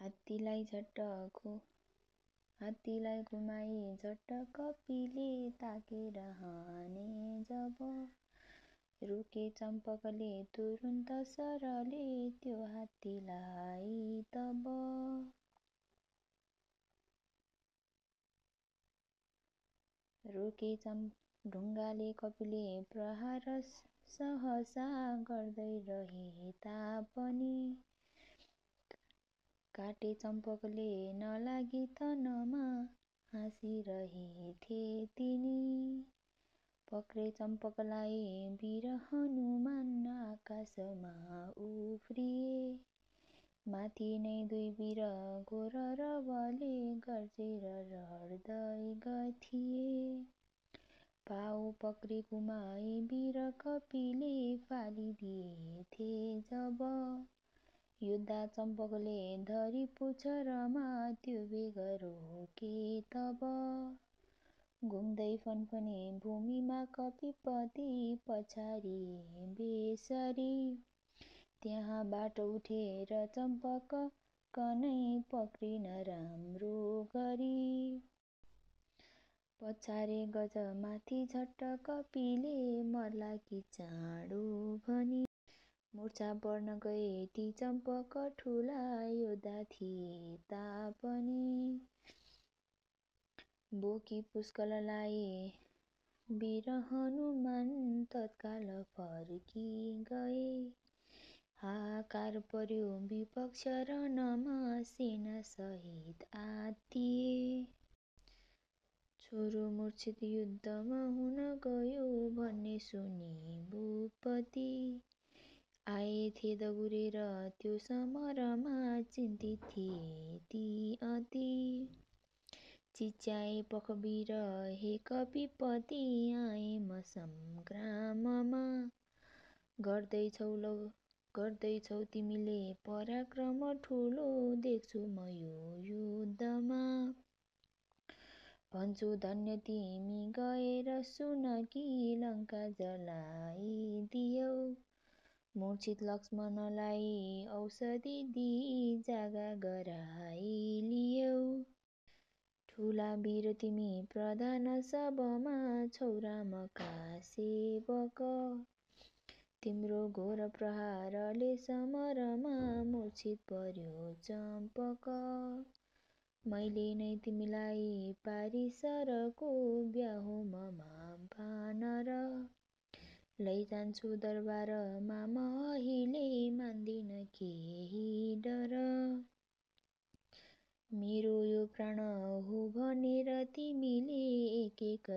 हात्तीलाई झट्ट हात्तीलाई घुमाई झट्ट कपीले ताकेर हाने जब रुके चम्पकले तुरुन्त सरले त्यो हात्तीलाई तब। रोके चम् ढुङ्गाले कपिले प्रहार सहसा गर्दै रहे तापनि काटे चम्पकले नलागी तनमा हाँसिरहेथे तिनी। पक्रे चम्पकलाई वीर हनुमान आकाशमा उफ्रिए। माथि नै दुई वीर घोर र बले गर्जेर लड्दै थिए पाउ पक्री गुमाई वीर कपिले फालिदिएथे जब युद्ध चम्पकले धरी पुच्छरमा त्यो बेग रोके तब? घुम्दै फनफने भूमिमा कपिपति पछाडि बेसरी। त्यहाँबाट उठेर चम्पक कनै पक्रिन राम्रो गरी। पछारे गज माथि झट्ट कपिले मर्ला कि चाँडो भनी मुर्छा पर्न गए ती चम्पक ठुला योद्धा थिए तापनि बोकी पुष्कललाई वीर हनुमान तत्काल फर्की गए। हाहाकार पर्यो विपक्ष सेना सहित आत्तिए। छोरो मूर्छित युद्धमा हुन गयो भन्ने सुनि भूपति आएथे दगुरेर त्यो समरमा चिन्तित थिए ती अति। चिच्याए पखवीर हे कपिपति आए म सङ्ग्राममा गर्दैछौ लौ गर्दैछौ तिमीले पराक्रम ठुलो देख्छु म यो युद्धमा। भन्छु धन्य तिमी गएर सुन कि लङ्का जलाइदियौ। मूर्छित लक्ष्मणलाई औषधि दिई जागा गराइलियौ ठुला वीर तिमी प्रधान सबमा छौ रामका सेवक। तिम्रो घोर प्रहारले समरमा मूर्छित पर्यो चम्पक। मैले नै तिमीलाई पारी सरको ब्याहुममा बानर लैजान्छु दरबारमा म अहिले मान्दिन केही डर। मेरो यो प्राण हो भनेर तिमीले एक एक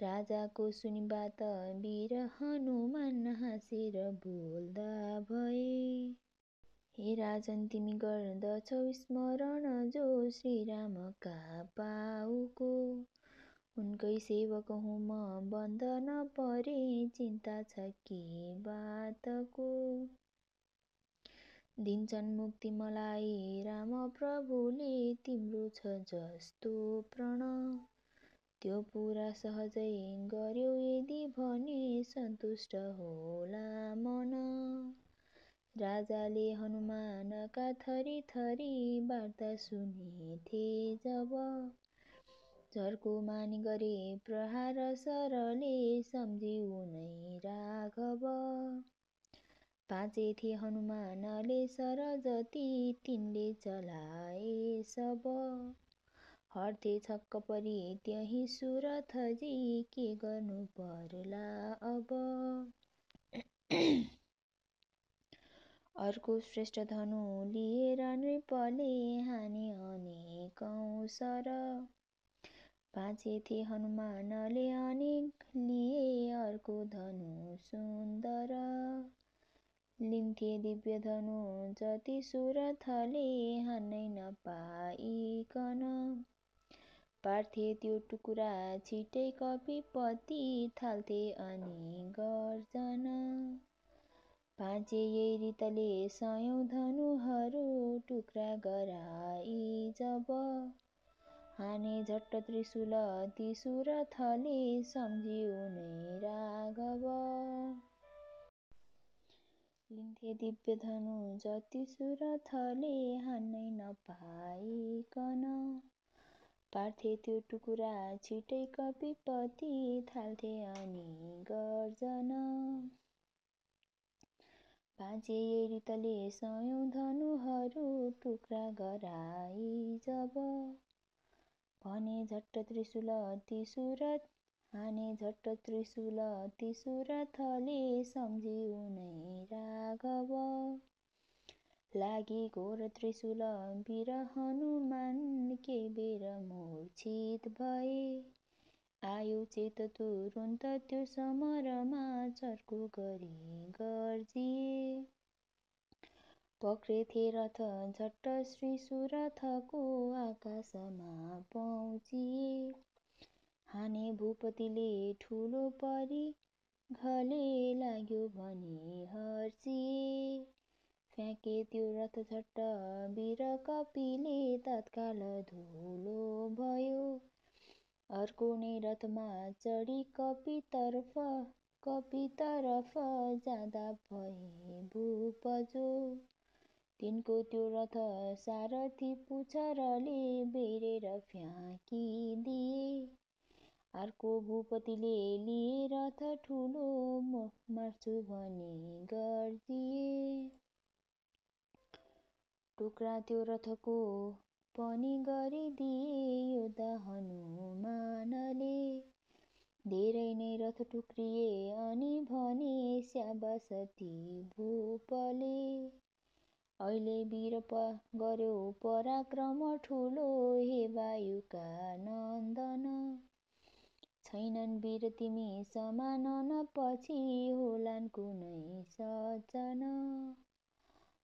राजाको सुनि बात वीर हनुमान हाँसेर बोल्दा भए। हे राजन तिमी गर्दछौ स्मरण जो श्रीरामका पाउको उनकै सेवक हुँ म। बन्द नपरे चिन्ता छ के बातको? दिन्छन् मुक्ति मलाई। राम प्रभुले तिम्रो छ जस्तो प्रण। त्यो पुरा सहजै गर्यौ यदि भने सन्तुष्ट होला मन। राजाले हनुमानका थरी थरी वार्ता सुनेथे जब झर्को मानी गरे प्रहार सरले सम्झी उनै राघव। बाँचेथे हनुमानले सर जति तिनले चलाए सब। हर्थे छक्क परी त्यही सुरथजी के गर्नु पर्ला अब। अर्को श्रेष्ठ धनु लिएर नृपले हाने अनेकौँ सर। बाँचेथे हनुमानले अनेक लिए अर्को धनु सुन्दर। लिन्थे दिव्य धनु जति सुरथले हान्नै नपाइकन। पार्थे त्यो टुकुरा छिटै कपिपति थाल्थे अनि गर्जन। बाँचे यही रितले सयौँ धनुहरू टुक्रा गराई जब हाने झट्ट त्रिशूल ती सुरथले सम्झी उनै राघव। लिन्थे दिव्य धनु जति सुरथले हान्नै नपाइकन। पार्थे त्यो टुकुरा छिटै कपिपति थाल्थे अनि गर्जन। बाँचे रितले सयौँ धनुहरू टुक्रा गराई जब भने झट्ट त्रिशूल तिसुरत हाने झट्ट त्रिशूल तिसुरथले सम्झिउ नै राघव। लागि घोर त्रिशूल वीर हनुमान के बेर मूर्छित भए। आयो चेत तुरुन्त त्यो समरमा चर्को गरी गर्जिए। पक्रेथे रथ झट्ट श्री सुरथको आकाशमा पहुँचिए हाने भूपतिले ठुलो परी घले लाग्यो भने हर्चिए फ्याँके त्यो रथ झट्ट वीर कपिले तत्काल धुलो भयो। अर्को नै रथमा चढी कपितर्फ कपितर्फ जाँदा भए भूपजो। तिनको त्यो रथ सारथी पुच्छरले बेरेर फ्याँकिदिए। अर्को भूपतिले लिए रथ ठुलो मार्छु भने गर्जिए टुक्रा त्यो रथको पनि गरिदिए योद्धा हनुमानले। धेरै नै रथ टुक्रिए अनि भने स्याबासती भूपले। अहिले वीर गर्यो पराक्रम ठुलो हे वायुका नन्दन। छैनन् वीर तिमी समान पछि होलान् कुनै सजन।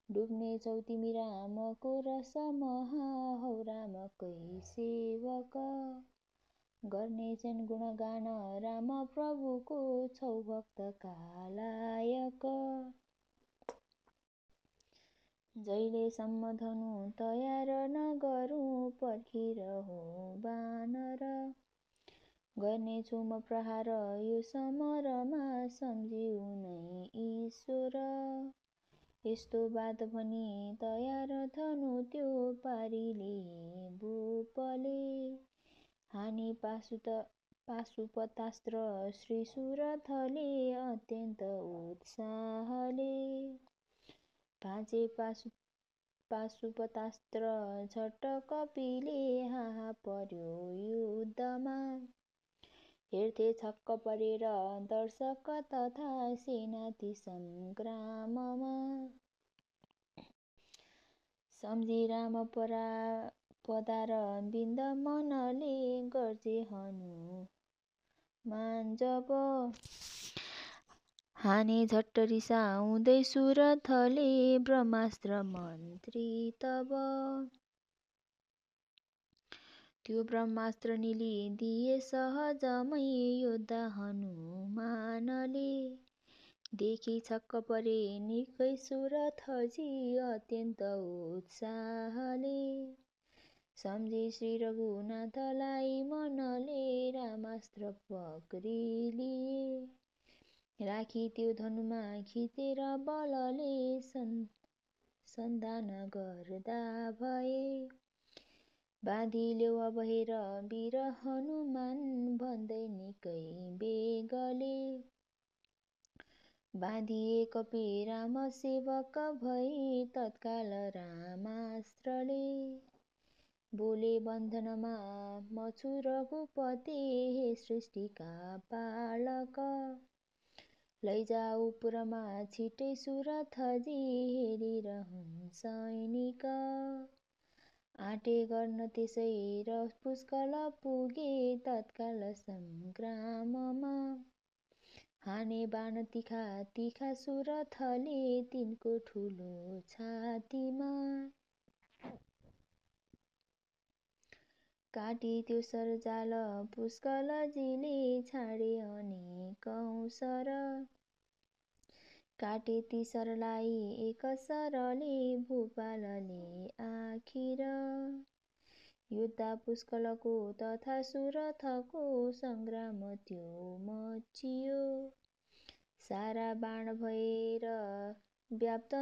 डुब्नेछौ तिमी रामको रस महा हौ रामकै सेवक। गर्नेछन् गुणगान राम प्रभुको छौ भक्त कालायक जहिलेसम्म धनु तयार नगरौँ पर्खिरहो बानर। गर्नेछु म प्रहार यो समरमा सम्झिउ नै ईश्वर। यस्तो बात भनी तयार धनु त्यो पारिले भूपले। हानि पाशुत पाशुपतास्त्र श्री सुरथले अत्यन्त उत्साहले भाँचे पाशु पाशुपतास्त्र कपिले हाहा पर्यो युद्धमा। हेर्थे छक्क परेर दर्शक तथा सेनाती सङ्ग्राममा। सम्झी राम परा पदार बिन्द मनले गर्जे हनु। मान जब हाने झट्ट रिसाउँदै सुरथले ब्रह्मास्त्र मन्त्री तब। त्यो ब्रह्मास्त्र निलिदिए सहजमै योद्धा हनुमानले। देखि छक्क परे निकै सुरथजी अत्यन्त उत्साहले। सम्झे श्री रघुनाथलाई मनले रामास्त्र पक्रिलिए। राखी त्यो धनुमा खिचेर बलले सन्धान गर्दा भए। बाँधी ल्याउ भएर वीर हनुमान भन्दै निकै बेगले। बाँधिए कपि राम सेवक भई तत्काल रामास्त्रले। बोले बन्धनमा रघुपति हे सृष्टिका पालक। लैजाऊ पुरमा छिटै सुरथजी हेरिरहन् सैनिक। आँटे गर्न त्यसै र पुष्कल पुगे तत्काल सङ्ग्राममा हाने बाण तिखा तिखा सुरथले तिनको ठुलो छातीमा। काटी त्यो सरजाल पुष्कलजीले छाडे अनि कौसर काटे ती सरलाई एक सरले भूपालले आखिर। युद्ध पुष्कलको तथा सुरथको सङ्ग्राम त्यो मचियो। सारा बाण भएर व्याप्त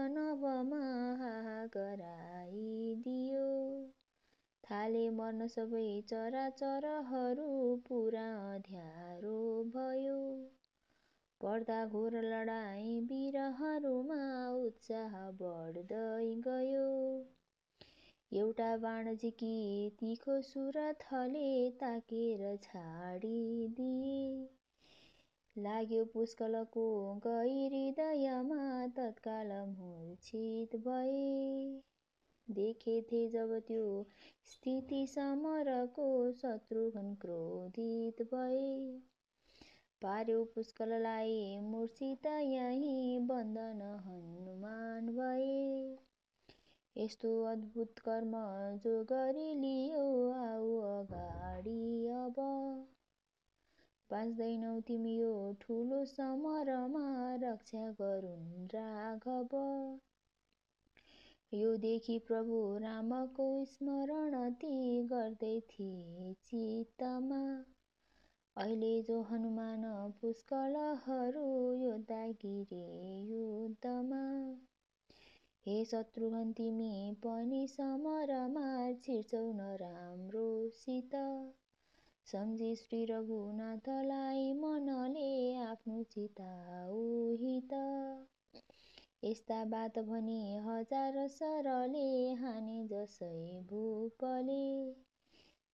हाहा गराइदियो थाले मर्न सबै चराचरहरू पुरा अँध्यारो भयो। पर्दा घोर लडाई बिरहरूमा उत्साह बढ्दै गयो। एउटा बाण झिकी तिखो सुरथले ताकेर छाडिदिए। लाग्यो पुष्कलको गहिहृदयमा तत्काल मूर्छित भए। देखेथे जब त्यो स्थिति समरको शत्रुघ्न क्रोधित भए। पार्यो पुष्कललाई मूर्छित यही बन्दन हनुमान भए। यस्तो अद्भुत कर्म जो गरिलियो आऊ अगाडि अब। बाँच्दैनौ तिमी यो ठुलो समरमा रक्षा गरून् राघव। यो देखि प्रभु रामको स्मरण ती गर्दै थिए चित्तमा। अहिले जो हनुमान पुष्कलहरू योद्धा गिरे युद्धमा। हे शत्रुघ्न तिमी पनि समरमा छिर्छौ नराम्रोसित सम्झी श्री रघुनाथलाई मनले आफ्नो चिताउ हित यस्ता बात भनी हजार सरले हाने जसै भूपले।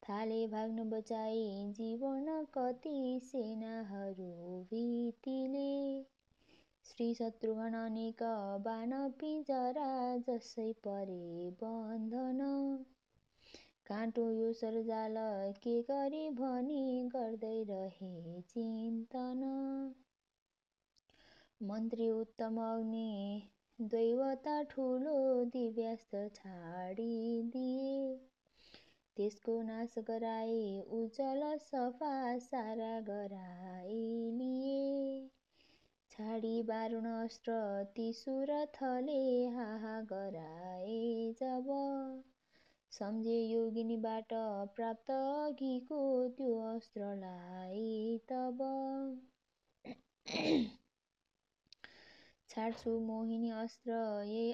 थाले भाग्न बचाई जीवन कति सेनाहरू भीतिले। श्री शत्रुघ्न अनेक बाण पिजरा जसै परे बन्धन। काँटो यो सरजाल के गरी भनी गर्दै रहे चिन्तन। मन्त्री उत्तम अग्नि दैवता ठुलो दिव्यास्त्र छाडिदिए। त्यसको नाश गराए उज्जल सफा सारा गराइलिए। छाडी बारुण अस्त्र तिसुर थले हाहा गराए जब। सम्झे योगिनीबाट प्राप्त अघिको त्यो अस्त्रलाई तब। छाड्छु मोहिनी अस्त्र ए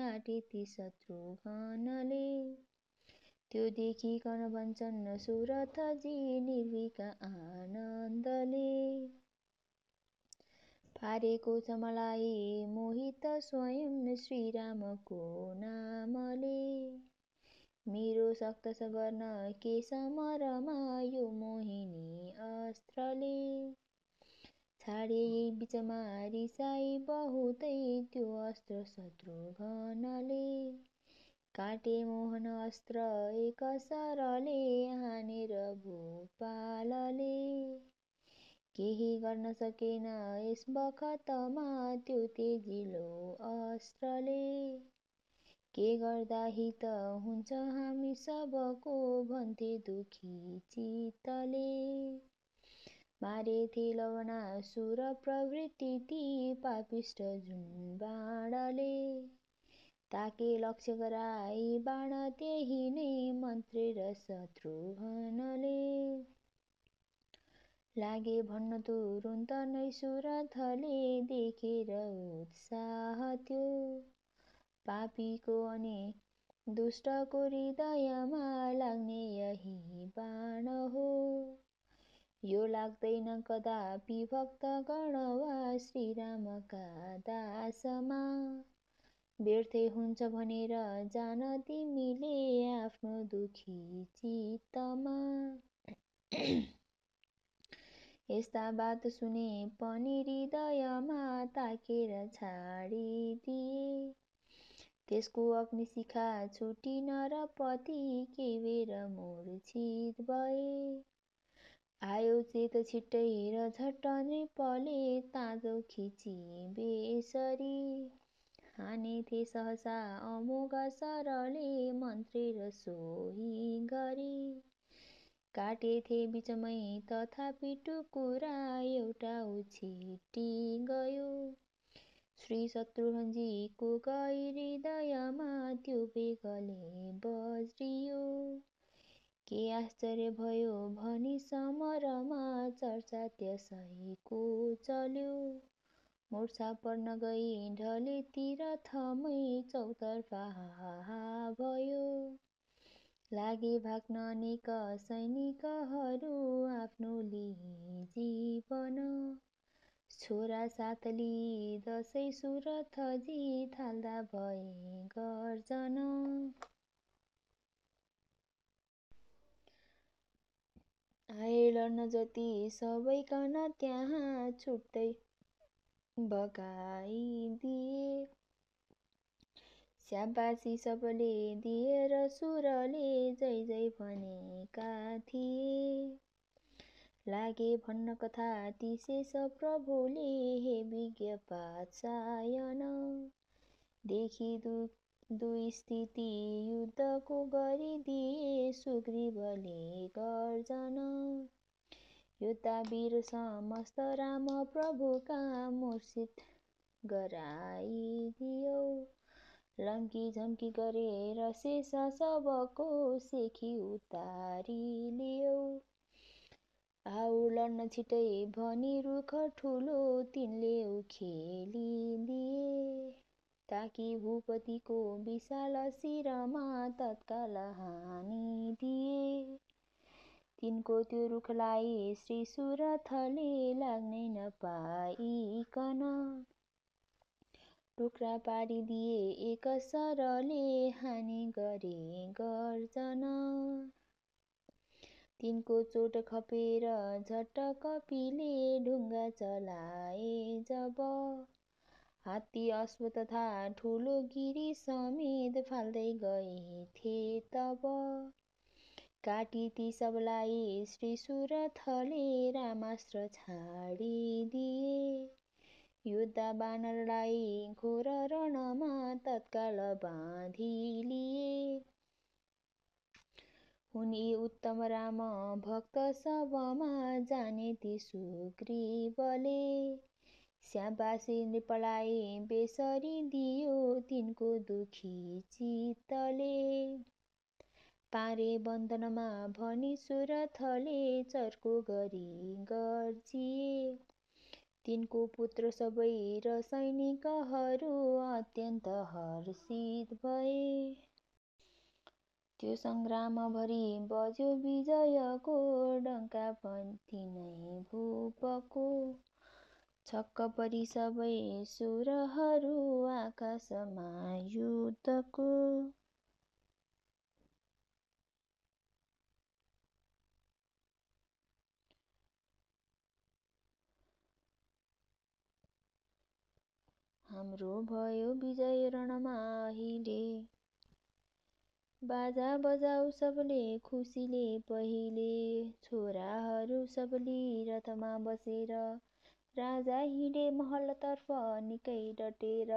आँटे ती शत्रुघ्नले त्यो देखिकन भन्छन् सुरथजी निर्विका आनन्दले। पारेको छ मलाई मोहित स्वयं श्रीरामको नामले। मेरो सक्तस गर्न के समरमा यो मोहिनी अस्त्रले। यही बिचमा रिसाई बहुतै त्यो अस्त्र शत्रुघ्नले काटे मोहन अस्त्र एक सरले हानेर भूपालले। केही गर्न सकेन यस बखतमा त्यो तेजिलो अस्त्रले। के गर्दा हित हुन्छ हामी सबको भन्थे दुखी चित्तले। मारेथे लवना सुर प्रवृत्ति ती पापिष्ट जुन बाणले ताके लक्ष्य गराई बाण त्यही नै मन्त्रेर शत्रुघ्नले। लागे भन्न तुरुन्त नै सुरथले देखेर उत्साह त्यो। पापीको अनि दुष्टको हृदयमा लाग्ने यही बाण हो। यो लाग्दैन कदापि भक्त गण वा श्रीरामका दासमा? व्यर्थै हुन्छ भनेर जान तिमीले आफ्नो दुखी चित्तमा। यस्ता बात सुने पनि हृदयमा ताकेर छाडिदिए। त्यसको अग्निशिखा छुटी नरपति केही बेर मूर्छित भए। आयो चेत छिट्टै र झट्ट नृपले ताजो खिची बेसरी। हानेथे सहसा अमोघ सरले मन्त्रेर सोही गरी। काटेथे बिचमै तथापि टुकुरा एउटा उछिटी गयो। श्री शत्रुघ्नजीको गई हृदयमा त्यो बेगले बज्रियो। के आश्चर्य भयो भनी समरमा चर्चा त्यसैको चल्यो। मुर्छा पर्न गई ढलेतिर थमै चौतर्फा भयो। लागे भाग्न अनेक सैनिकहरू आफ्नो लिई जीवन छोरा साथली दसैँ सुरथ जित हाल्दा भए गर्जन। आए लड्न जति सबैकन त्यहाँ छुट्टै भगाइदिए स्याबासी सबले दिएर सुरले जय जय भनेका थिए। लागे भन्न कथा तिशेष प्रभुले हे विज्ञ पाचायन। देखि दुई स्थिति युद्धको गरिदिए सुग्रीवले गर्जन। वीर समस्त राम प्रभुका मूर्छित गराइदियो। लम्की झम्की गरेर शेष सबको सेखी उतारिलियो। आउ लड्न छिटै भनी रुख ठुलो तिनले उखेलिदिए। ताकि भूपतिको विशाल शिरमा तत्काल दिए। तिनको त्यो रुखलाई श्री सुरथले लाग्नै नपाइकन टुक्रा पारिदिए एक सरले हानि गरे गर्जन। तिनको चोट खपेर झट्ट कपिले ढुङ्गा चलाए जब हात्ती अश्व तथा ठुलो गिरी समेत फाल्दै गएथे तब। काटी ती सबलाई श्री सुरथले रामास्त्र छाडिदिए। योद्धा बानरलाई घोर रणमा तत्काल बाँधिलिए। उनी उत्तम राम भक्त सबमा जाने ती सुग्रीवले श्यामबासी नृपलाई बेसरी दियो तिनको दुखी चित्तले। पारे बन्धनमा भनी सुरथले चर्को गरी गर्जिए। तिनको पुत्र सबै र सैनिकहरू अत्यन्त हर्षित भए। त्यो सङ्ग्रामभरि बज्यो विजयको डङ्का पनि नै भूपको। छक्क परी सबै सुरहरू आकाशमा युद्धको। हाम्रो भयो विजय रणमा अहिले। बाजा बजाऊ सबले खुसीले पहिले छोराहरू सबले रथमा बसेर राजा हिँडे महलतर्फ निकै डटेर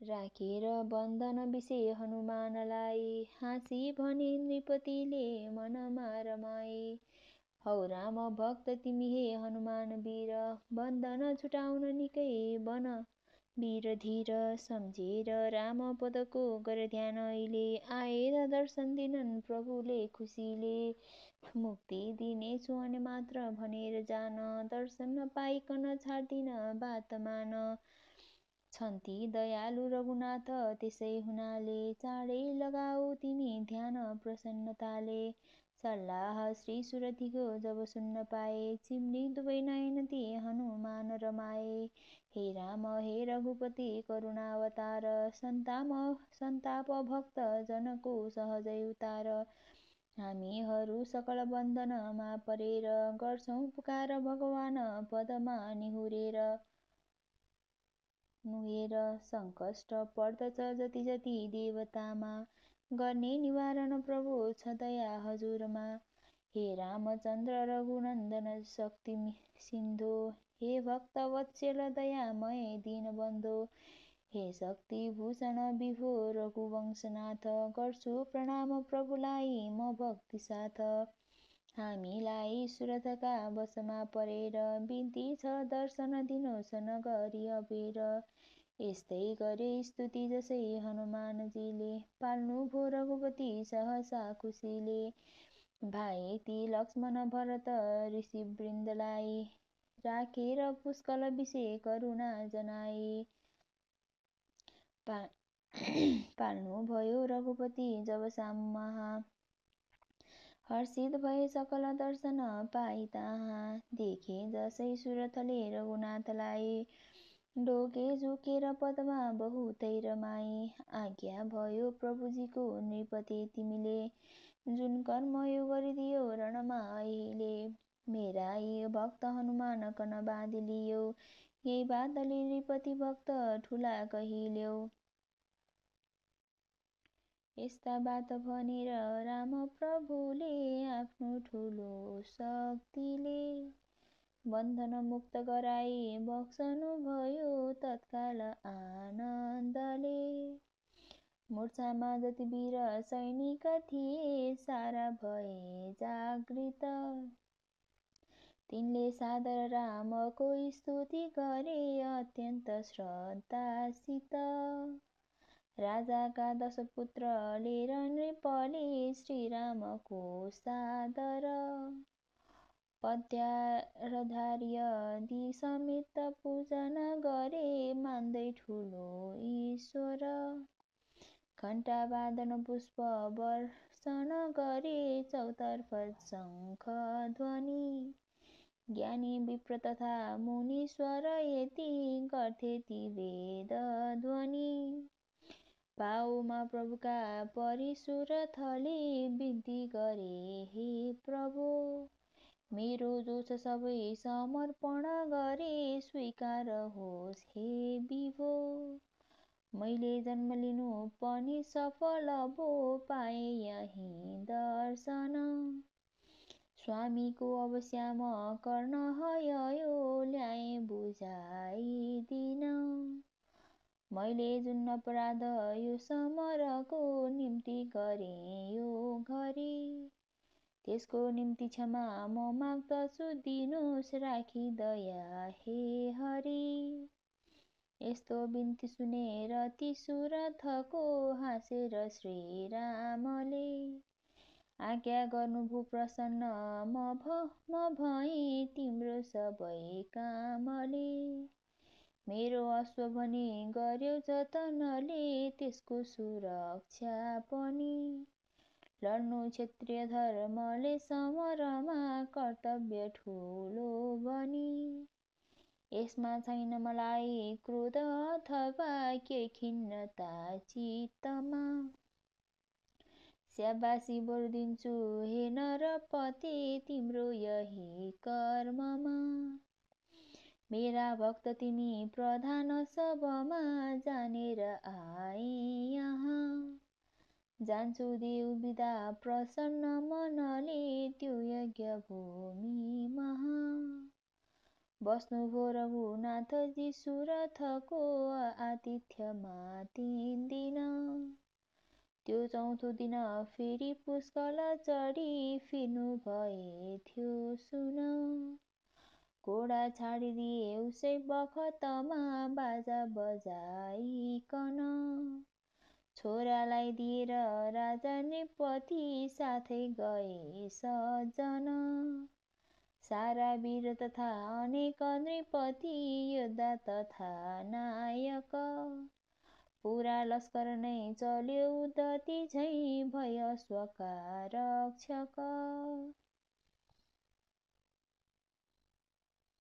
राखेर बन्धन विषय हनुमानलाई। हाँसी भने नृपतिले मनमा रमाए हौ राम भक्त तिमी हे हनुमान वीर बन्धन छुटाउन निकै बन। वीर धीर सम्झेर राम पदको गर ध्यान अहिले आएर दर्शन दिनन् प्रभुले खुसीले। मुक्ति दिनेछु अनि मात्र भनेर जान दर्शन नपाइकन छाड्दिन बात मान छन्ती दयालु रघुनाथ त्यसै हुनाले चाँडै लगाऊ तिमी ध्यान प्रसन्नताले। सल्लाह श्री सुरथिको जब सुन्न पाए चिम्नी दुवै नयन ती हनुमान रमाए। हे राम हे रघुपति करुणावतार सन्ताप सन्ताप भक्त जनको सहजै उतार। हामीहरू सकल बन्धनमा परेर गर्छौँ पुकार भगवान पदमा निहुरेर। नुहेर सङ्कष्ट पर्दछ जति जति देवतामा। गर्ने निवारण प्रभु छ दया हजुरमा। हे रामचन्द्र रघुनन्दन शक्ति सिन्धु हे भक्त वत्सल दयामय दीनबन्धु हे शक्ति भूषण विभो रघुवंशनाथ गर्छु प्रणाम प्रभुलाई म भक्ति साथ। हामीलाई सुरथका बसमा परेर बिन्ती छ दर्शन दिनुहोस् नगरी अबेर। यस्तै गरे स्तुति जसै हनुमानजीले पाल्नुभयो रघुपति सहसा खुसीले। भाइ ती लक्ष्मण भरत ऋषिवृन्दलाई राखेर पुष्कल विषय करुणा जनाए। पा पाल्नुभयो रघुपति जब महा हर्षित भए सकल दर्शन पाइ ताहाँ। देखे जसै सुरथले रघुनाथलाई ढोके झुकेर पदमा बहुतै रमाई। आज्ञा भयो प्रभुजीको नृपति तिमीले जुन कर्म यो गरिदियो रणमा अहिले मेरा यी भक्त हनुमान कन बाँधिलियो। यही बादली नृपति भक्त ठुला कहिल्यौ यस्ता बात भनेर राम प्रभुले आफ्नो ठुलो शक्तिले बन्धन मुक्त गराई बक्सनु भयो तत्काल आनन्दले। मोर्चामा जति वीर सैनिक थिए सारा भए जागृत। तिनले सादर रामको स्तुति गरे अत्यन्त श्रद्धासित। राजाका दश लिएर नृपले श्रीरामको सादर। पद्यारधार्य दि समेत पूजन गरे मान्दै ठुलो ईश्वर। घण्टा वादन पुष्प वर्षण गरे चौतर्फ शङ्ख ध्वनि। ज्ञानी विप्र तथा मुनीश्वर यति गर्थे ती वेद ध्वनि। पाउमा प्रभुका परिसुर थले बिन्ती गरे हे प्रभु मेरो जो छ सबै समर्पण गरे स्वीकार होस् हे विभो। मैले जन्म लिनु पनि सफल भो पाए यही दर्शन। स्वामीको अवश्याम कर्ण हयो ल्याए बुझाइदिन। मैले जुन अपराध यो समरको निम्ति गरेँ यो घरी त्यसको निम्ति क्षमा म माग्दछु दिनुहोस् राखी दया हे हरि। यस्तो बिन्ती सुनेर ती सुरथको हाँसेर श्रीरामले आज्ञा गर्नुभयो प्रसन्न। म भ म भएँ तिम्रो सबै कामले। मेरो अश्व भने गर्यो जतनले त्यसको सुरक्षा पनि। लड्नु क्षत्रिय धर्मले समरमा कर्तव्य ठुलो बनी। यसमा छैन मलाई क्रोध अथवा के खिन्नता चित्तमा। स्याबासी बरु दिन्छु हे नरपति तिम्रो यही कर्ममा। मेरा भक्त तिमी प्रधान सबमा जानेर आए यहाँ। जान्छु देव विदा प्रसन्न मनले त्यो यज्ञ भूमि महा बस्नुभयो रघुनाथजी सुरथको आतिथ्यमा तिन दिन। त्यो चौथो दिन फेरि पुष्कल चढी फिर्नु भए थियो सुन। घोडा छाडिदिए उसै बखतमा बाजा बजाइकन। छोरालाई दिएर राजा नृपति साथै गए सजन। सारा वीर तथा अनेक नृपति योद्धा तथा नायक। पुरा लस्कर नै चल्यो उदति झै भय स्वका रक्षक